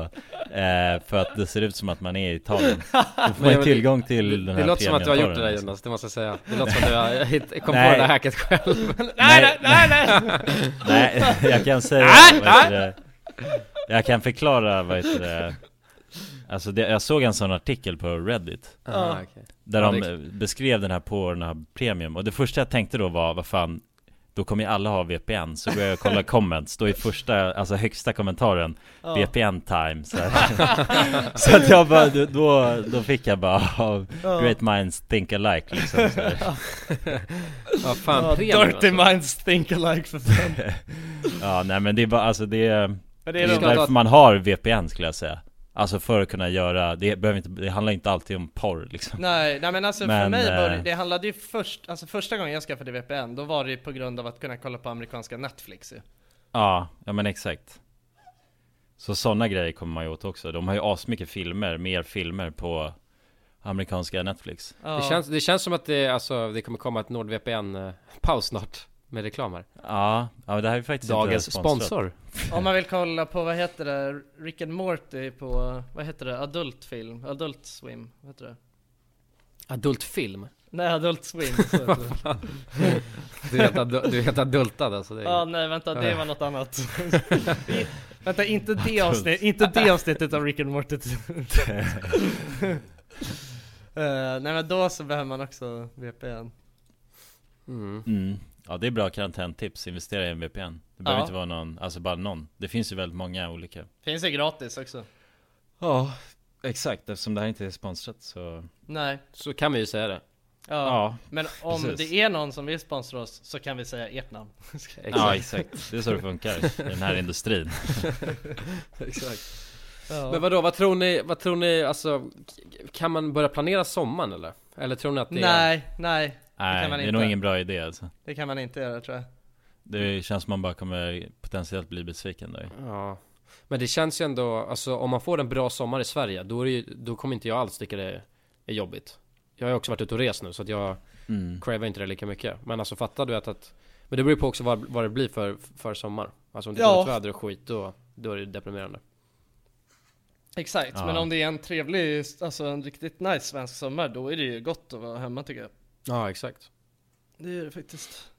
eh, För att det ser ut som att man är i Italien Då får man ju tillgång till det, den det här låter som att du har gjort det där alltså. Jonas, det måste jag säga. Det låter som att du har hitt- kom på Nej. det där hacket själv. Nej, nej, nej, nej! Nej, jag kan säga Nej, det? Jag kan förklara vad heter det Alltså det, jag såg en sån artikel på Reddit Aha, okej. Där Ja, de det är- beskrev den här Pornhub Premium Och det första jag tänkte då var, vad fan Då kommer ju alla ha VPN, så går jag och kollar comments Då är första, alltså högsta kommentaren Ja. VPN time så, här. så att jag bara, då- då, fick jag bara oh. Great minds think alike liksom så här. Ja, fan Ja, premium dirty alltså. minds think alike för fan Ja nej men det är bara, alltså det är Men Det det är är de- därför man har VPN skulle jag säga Alltså för att kunna göra, det, behöver inte, det handlar inte alltid om porr liksom Nej, nej men alltså för Men, mig började, eh, det handlade ju först, alltså första gången jag skaffade VPN, då var det ju på grund av att kunna kolla på amerikanska Netflix ju. Ja, ja men exakt Så sådana grejer kommer man ju åt också De har ju asmycket filmer, mer filmer på amerikanska Netflix Ja. Det känns, det känns som att det, alltså, det kommer komma ett NordVPN-paus snart. Med reklam här. Ja, ja det här är faktiskt Dagens inte sponsor. Om man vill kolla på, vad heter det, Rick and Morty på, vad heter det, adultfilm, Adult Swim, vad heter det? Adultfilm? Nej, Adult Swim, så heter det. Du är helt, adu- du är helt adultad alltså. Det är... Ja, nej vänta, det var något annat. vänta, inte det avsnittet, inte det avsnittet av Rick and Morty. Eh, nej men då så behöver man också VPN. Mm. mm. Ja det är bra karantäntips, investera i en VPN Det behöver Ja. inte vara någon, alltså bara någon Det finns ju väldigt många olika Finns det gratis också? Ja, exakt eftersom det här inte är sponsrat så Nej. Så kan vi ju säga det. Ja. Ja, men om precis. det är någon som vill sponsra oss så kan vi säga ert namn. Ja exakt, det är så det funkar i den här industrin Exakt. Ja. Men vadå, vad tror ni, vad tror ni, alltså Kan man börja planera sommaren eller? Eller tror ni att det är... Nej, nej. Det är inte. nog ingen bra idé alltså. Det kan man inte göra tror jag. Det känns som man bara kommer potentiellt bli besviken då ju. Ja. Men det känns ju ändå, alltså om man får en bra sommar i Sverige, då, är det ju, då kommer inte jag alls tycka det är jobbigt. Jag har ju också varit ute och rest nu så att jag Mm. cravar inte det lika mycket. Men alltså fatta du vet att, men det beror ju på också vad, vad det blir för, för sommar. Alltså om det är Ja. dåligt väder och skit, då, då är det deprimerande. Exakt, Ja. men om det är en trevlig, alltså en riktigt nice svensk sommar, då är det ju gott att vara hemma tycker jag. Ja, exakt. Det är det faktiskt.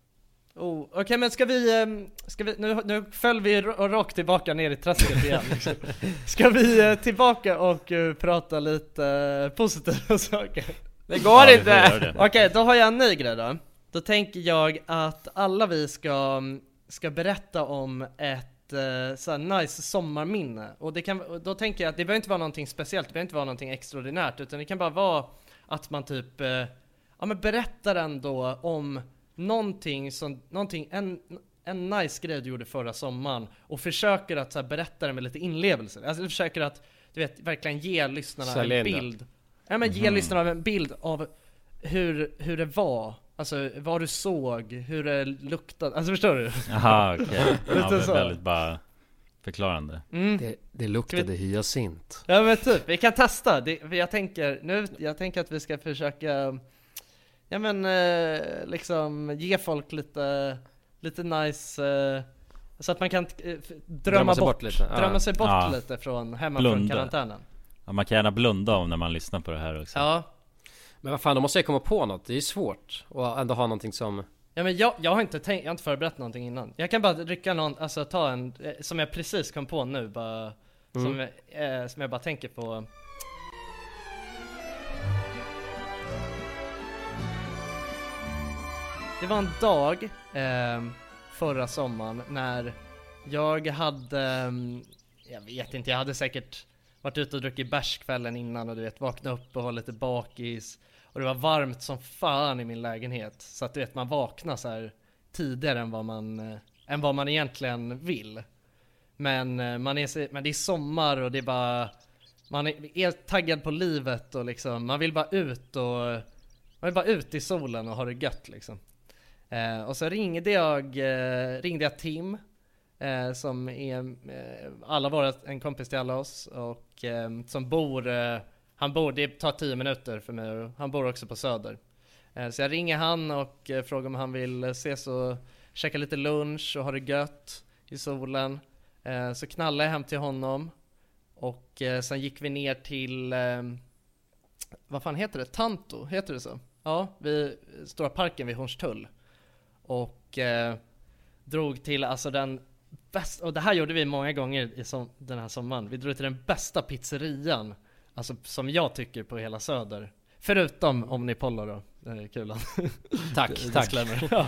Oh, Okej men ska vi, ehm, ska vi nu, nu föll vi rakt tillbaka ner i träsket igen. Ska vi eh, tillbaka och eh, prata lite eh, positiva saker? Det går Ja, inte! Okej, då har jag en ny grej då. Då tänker jag att alla vi ska, ska berätta om ett eh, så här nice sommarminne. Och det kan, då tänker jag att det behöver inte vara någonting speciellt, det behöver inte vara någonting extraordinärt, utan det kan bara vara att man typ, ja men berättar ändå om någonting som, någonting, en, en nice grej du gjorde förra sommaren och försöker att så här, berätta det med lite inlevelse. Alltså du försöker att, du vet, verkligen ge lyssnarna Sälja en det. bild. Ja men ge Mhm. lyssnarna en bild av hur, hur det var. Alltså vad du såg, hur det luktade, alltså förstår du? Jaha okej. Ja, Lite men så. väldigt bara förklarande. Mm. Det, det luktade hyacint. Ja men typ, vi kan testa. Det, jag tänker, nu, jag tänker att vi ska försöka, ja men eh, liksom ge folk lite, lite nice, eh, så att man kan eh, drömma, sig bort, lite. Ja. drömma sig bort Ja. lite från, hemma Blunda. från karantänen. Ja, man kan gärna blunda om när man lyssnar på det här också. Ja. Men vad fan, då måste jag komma på något. Det är ju svårt. Och ändå ha någonting som... Ja men jag, jag har inte tänkt, jag har inte förberett någonting innan. Jag kan bara rycka någon, alltså ta en, eh, som jag precis kom på nu bara, som, eh, som jag bara tänker på. Det var en dag eh, förra sommaren när jag hade, ehm, jag vet inte, jag hade säkert varit ute och druckit bärs kvällen innan och du vet vakna upp och vara lite bakis och det var varmt som fan i min lägenhet så att du vet man vaknar så här tidigare än vad man, eh, än vad man egentligen vill. Men, eh, man är, men det är sommar och det är bara man är, är taggad på livet och liksom man vill bara ut och man vill bara ut i solen och ha det gött liksom. Eh, och så ringde jag, eh, ringde jag Tim eh, som är eh, alla våra, en kompis till alla oss och eh, som bor, eh, han bor, det tar 10 minuter för mig och han bor också på Söder. Eh, så jag ringer han och eh, frågar om han vill ses och käka lite lunch och ha det gött i solen. Eh, så knallade jag hem till honom och eh, sen gick vi ner till, eh, vad fan heter det? Tanto, heter det så? Ja, vid Stora Parken vid Hornstull. Och eh, drog till alltså den bästa, och det här gjorde vi många gånger i som, den här sommaren. Vi drog till den bästa pizzerian, alltså som jag tycker på hela Söder. Förutom Omnipollo då, kulan. Tack, Det- tack. ja.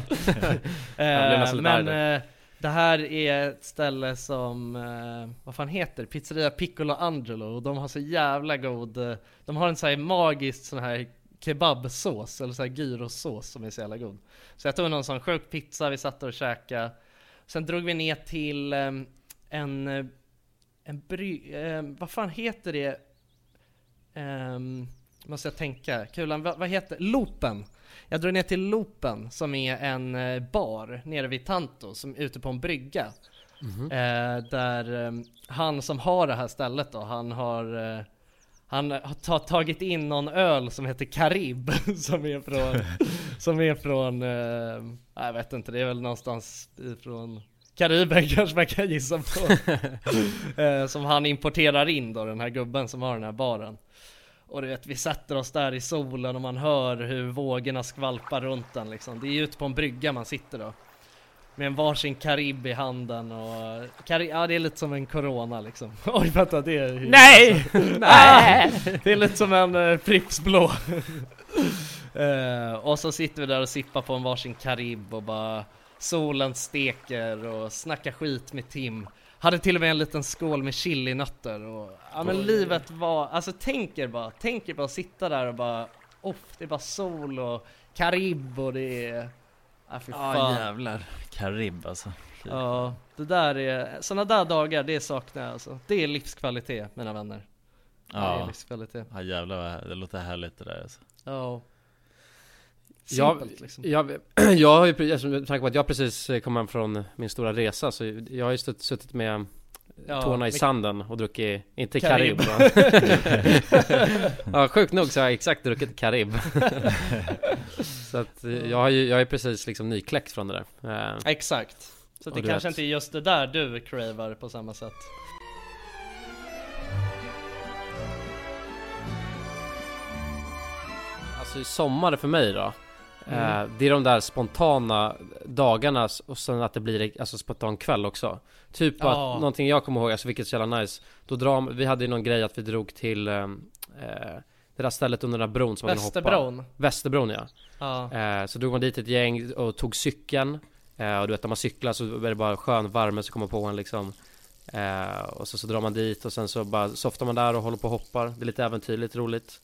Eh, Men eh, det här är ett ställe som, eh, vad fan heter Pizzeria Piccolo Angelo och de har så jävla god, eh, de har en sån här magisk sån här kebabsås eller så här gyrosås som är så jävla god. Så jag tog någon sån sjuk pizza, vi satt och käkade. Sen drog vi ner till eh, en, en bry, eh, vad fan heter det? Ehm, måste jag tänka. Kulan, vad, vad heter Loopen. Jag drog ner till Loopen som är en eh, bar nere vid Tanto, som är ute på en brygga. Eh, där eh, han som har det här stället då, han har eh, han har ta, tagit in någon öl som heter Karib som är från, som är från, eh, jag vet inte, det är väl någonstans ifrån Kariben kanske man kan gissa på. eh, som han importerar in då, den här gubben som har den här baren. Och du vet, vi sätter oss där i solen och man hör hur vågorna skvalpar runt den liksom. Det är ju ute på en brygga man sitter då. Med en varsin karib i handen och... Kari- ja, det är lite som en corona liksom. Oj, vänta, det är... Nej! Nej! Det är lite som en uh, Pripps blå. Eh, och så sitter vi där och sippar på en varsin karib och bara... Solen steker och snackar skit med Tim. Hade till och med en liten skål med chilinötter och... Ja men livet var... Alltså tänk er bara, tänk er bara sitta där och bara... Off, det är bara sol och karib och det är... Ja fy Ja fan. jävlar. Karib alltså. Fy. Ja, det där är, såna där dagar, det saknar jag alltså. Det är livskvalitet mina vänner. Det är Ja. livskvalitet. ja jävlar vad, det låter härligt det där alltså. Ja. Jag, Simpelt liksom. jag, jag har ju, med tanke på att jag precis kom hem från min stora resa så jag har ju suttit med Ja, tårna i sanden och druckit, inte Karib. Karib? Ja sjukt nog så har jag exakt druckit Karib Så att eh, jag har ju, jag är precis liksom nykläckt från det där Eh, Exakt. Så att det kanske vet. inte är just det där du cravar på samma sätt. Alltså i sommar för mig då Mm. eh, Det är de där spontana dagarna och sen att det blir alltså spontan kväll också Typ Ja. att någonting jag kommer ihåg, alltså vilket är så jävla nice Då drar, vi hade ju någon grej att vi drog till eh, eh, Det där stället under den där bron som man kan hoppa Västerbron. Västerbron ja Ja. eh, Så drog man dit ett gäng och tog cykeln eh, Och du vet när man cyklar så är det bara skön värme som kommer på en liksom eh, Och så, så drar man dit och sen så bara softar man där och håller på och hoppar Det är lite äventyrligt, roligt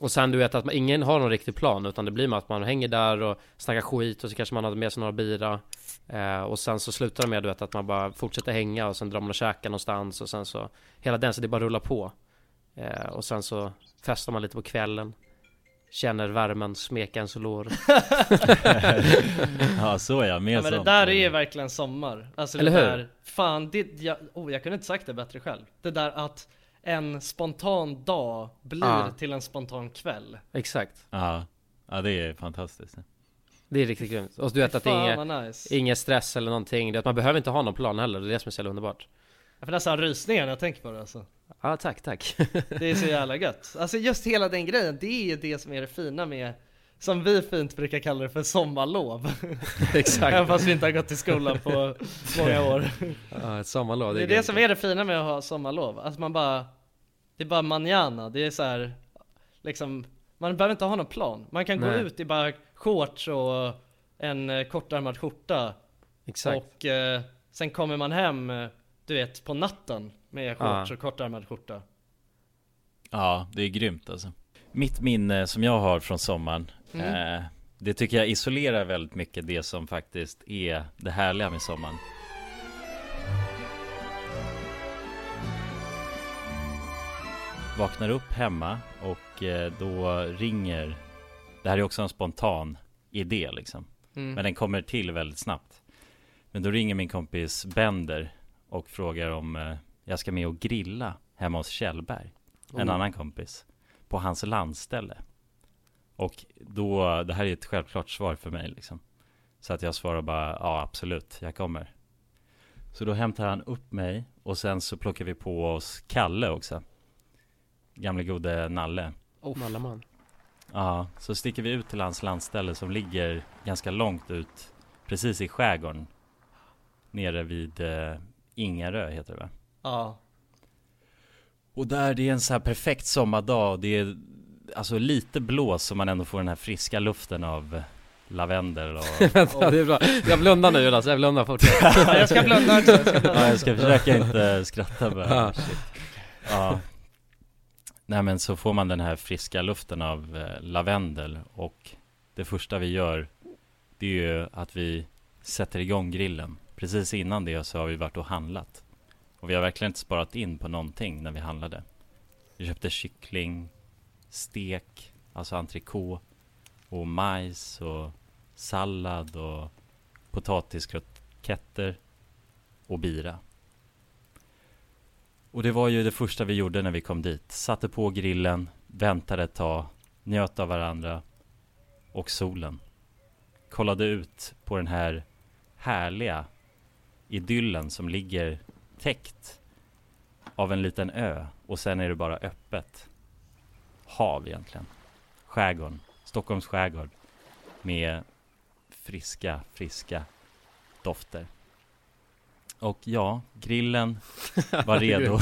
Och sen du vet att man, ingen har någon riktig plan utan det blir med att man hänger där och snackar skit och så kanske man har med sig några bira eh, Och sen så slutar det med du vet att man bara fortsätter hänga och sen drar man och käkar någonstans och sen så Hela den, så det bara rullar på eh, Och sen så festar man lite på kvällen Känner värmen smeka ens lår Ja så ja, mer Ja, men det där är ju verkligen sommar. Alltså Eller det hur? där, fan det, jag, oh, jag kunde inte sagt det bättre själv. Det där att en spontan dag blir Ja. till en spontan kväll. Exakt Ja, ja det är fantastiskt Det är riktigt grymt Och du vet att det är vad nice. ingen stress eller någonting att man behöver inte ha någon plan heller Det är det som är så jävla underbart Jag får nästan rysningar när jag tänker på det alltså. Ja tack tack Det är så jävla gött. Alltså just hela den grejen, det är ju det som är det fina med som vi fint brukar kalla det för sommarlov. Exakt. Även fast vi inte har gått i skolan på många år. Ja, ett sommarlov Det är det som är det fina med att ha sommarlov. Alltså man bara, det är bara manjana. Det är så här, liksom, man behöver inte ha någon plan. Man kan gå Nej. ut i bara shorts och en eh, kortärmad skjorta. Exakt Och eh, sen kommer man hem, eh, du vet, på natten med shorts Ja. och kortärmad skjorta. Ja, det är grymt alltså Mitt minne som jag har från sommaren Mm. eh, Det tycker jag isolerar väldigt mycket det som faktiskt är det härliga med sommaren Vaknar upp hemma och eh, då ringer Det här är också en spontan idé liksom Mm. Men den kommer till väldigt snabbt Men då ringer min kompis Bender och frågar om eh, jag ska med och grilla hemma hos Kjellberg En Oh. annan kompis På hans landställe. Och då, det här är ett självklart svar för mig liksom. Så att jag svarar bara ja absolut, jag kommer. Så då hämtar han upp mig och sen så plockar vi på oss Kalle också. Gamle gode Nalle. Oh, Mallaman Ja, så sticker vi ut till hans landställe som ligger ganska långt ut Precis i skärgården. Nere vid eh, Ingarö heter det va? Ja. Och där det är en så här perfekt sommardag Det är alltså lite blås så man ändå får den här friska luften av eh, lavendel och Vänta, det är bra Jag blundar nu Jonas, jag blundar fortsätt Ja, jag ska blunda också, jag ska blunda Ja, jag ska försöka inte skratta bara. Shit. Ja Nej men så får man den här friska luften av eh, lavendel och det första vi gör det är ju att vi sätter igång grillen. Precis innan det så har vi varit och handlat. Och vi har verkligen inte sparat in på någonting när vi handlade. Vi köpte kyckling, stek, alltså entrecote och majs och sallad och potatiskroketter och bira. Och det var ju det första vi gjorde när vi kom dit. Satte på grillen, väntade ett tag, njöt av varandra och solen. Kollade ut på den här härliga idyllen som ligger täckt av en liten ö och sen är det bara öppet hav egentligen. Skärgården, Stockholms skärgård med friska, friska dofter. Och ja, grillen var redo.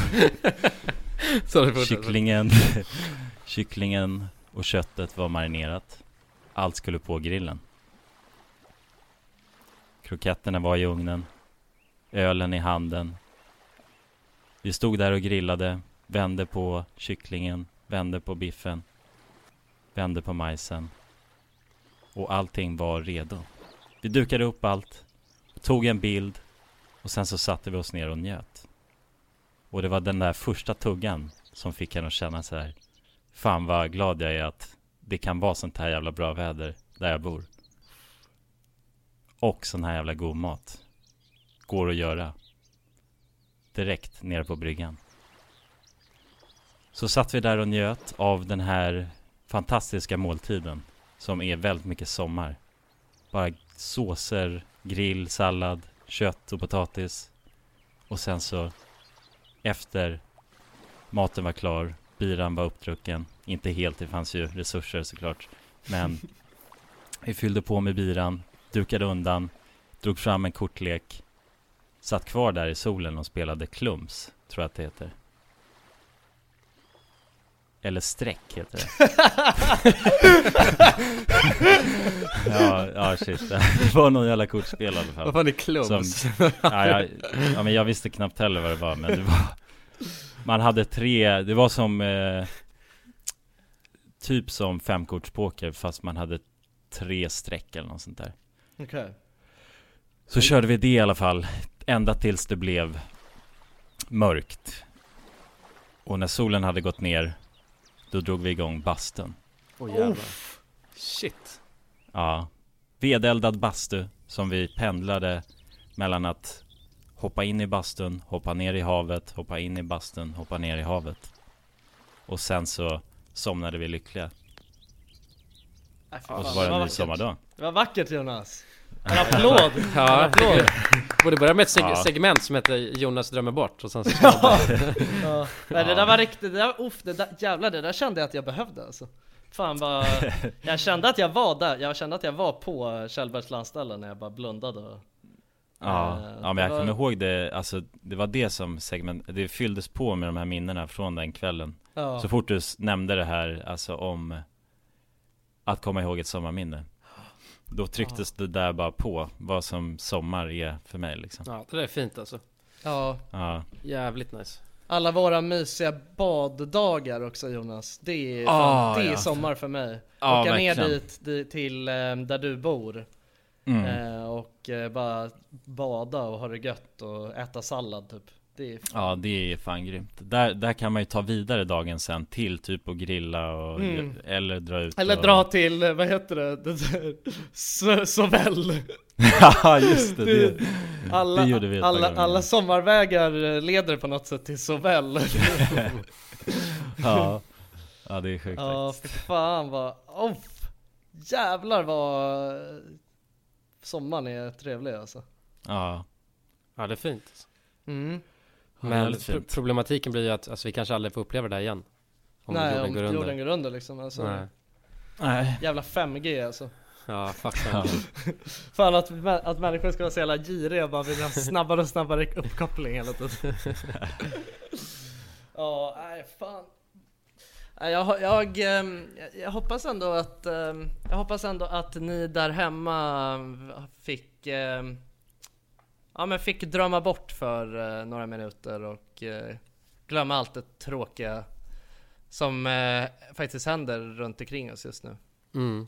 Kycklingen, kycklingen och köttet var marinerat. Allt skulle på grillen. Kroketterna var i ugnen. Ölen i handen. Vi stod där och grillade, vände på kycklingen, vände på biffen, vände på majsen. Och allting var redo. Vi dukade upp allt, tog en bild och sen så satte vi oss ner och njöt. Och det var den där första tuggan som fick henne att känna så här. Fan vad glad jag är att det kan vara sånt här jävla bra väder där jag bor. Och sån här jävla god mat. Går att göra. Direkt nere på bryggan. Så satt vi där och njöt av den här fantastiska måltiden. Som är väldigt mycket sommar. Bara såser, grill, sallad, kött och potatis. Och sen så efter maten var klar, biran var uppdrucken. Inte helt, det fanns ju resurser såklart. Men vi fyllde på med biran, dukade undan, drog fram en kortlek. Satt kvar där i solen och spelade klums, tror jag att det heter. Eller streck heter det. ja, ja shit. Det var någon jävla kortspel i alla fall. Vad fan är klums? Som, ja, jag, ja, men jag visste knappt heller vad det var, men det var Man hade tre, det var som eh, Typ som femkortspoker fast man hade tre streck eller något sånt där Okej. Så körde vi det i alla fall Ända tills det blev Mörkt Och när solen hade gått ner Då drog vi igång bastun Åh jävlar. Shit. Ja Vedeldad bastu som vi pendlade mellan att hoppa in i bastun, hoppa ner i havet, hoppa in i bastun, hoppa ner i havet. Och sen så somnade vi lyckliga. Äh, Och så var det en ny vackert. sommardag. Det var vackert Jonas! En applåd! En Ja, applåd! borde börja med ett seg- Ja. segment som heter Jonas drömmer bort och sen så Ja. ja. Nej, det där var riktigt, det där, uff, det där, jävlar det där kände jag att jag behövde alltså Fan vad, jag kände att jag var där, jag kände att jag var på Kjellbergs landställe när jag bara blundade och, Ja, Eh, ja men jag var- kommer ihåg det, alltså det var det som segment, det fylldes på med de här minnena från den kvällen. Ja. Så fort du nämnde det här, alltså om att komma ihåg ett sommarminne. Då trycktes det där bara på, vad som sommar är för mig liksom. Ja, det där är fint alltså. Ja, Ja, Jävligt nice. alla våra mysiga baddagar också Jonas Det är, fan, det är ja. sommar för mig Ja, Åka ner dit, dit till eh, där du bor Mm. eh, Och eh, bara bada och ha det gött och äta sallad typ Det är ja det är fan grymt. Där, där kan man ju ta vidare dagen sen till typ och grilla och Mm. eller dra ut Eller och... dra till, vad heter det? det där, so, Sovell Ja just det, det, alla, det gjorde vi alla, alla sommarvägar leder på något sätt till Sovell ja. ja det är sjukt Ja för fan vad, oh, jävlar vad sommaren är trevlig alltså Ja, Ja, det är fint. mm. Men fint. problematiken blir ju att alltså, vi kanske aldrig får uppleva det där igen. Om Nej jorden om går under. jorden går under liksom alltså, Nej. Nej. Jävla 5G alltså Ja, fuck Ja. ja. Fan att, att människor ska vara så jävla giriga och bara vill ha snabbare och snabbare uppkoppling hela tiden Ja, nej fan Nej, jag, jag, ehm, jag, jag hoppas ändå att ehm, Jag hoppas ändå att ni där hemma fick ehm, Ja men fick drömma bort för eh, några minuter och eh, glömma allt det tråkiga Som eh, faktiskt händer runt omkring oss just nu Mm.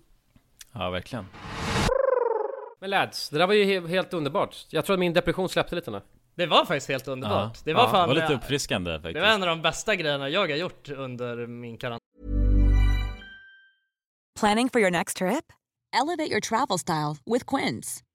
Ja verkligen. Men lads, det där var ju he- helt underbart. Jag tror att min depression släppte lite nu. Det var faktiskt helt underbart. Ja. Det var ja, fan det var lite uppfriskande faktiskt. Det var en av de bästa grejerna jag har gjort under min karantän. Planning for your next trip? Elevate your travel style with Quince.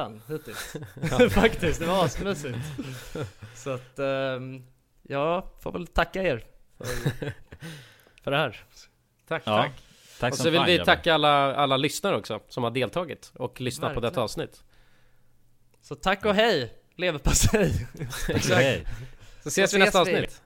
Han hittills. Faktiskt, det var asmysigt. Så att, ehm, jag får väl tacka er för, för det här. Tack, Ja. tack. Tack och så vill fan, vi tacka alla, alla lyssnare också som har deltagit och lyssnat på detta avsnitt. Så tack och hej! Leverpastej! Exakt. Så ses vi i nästa avsnitt.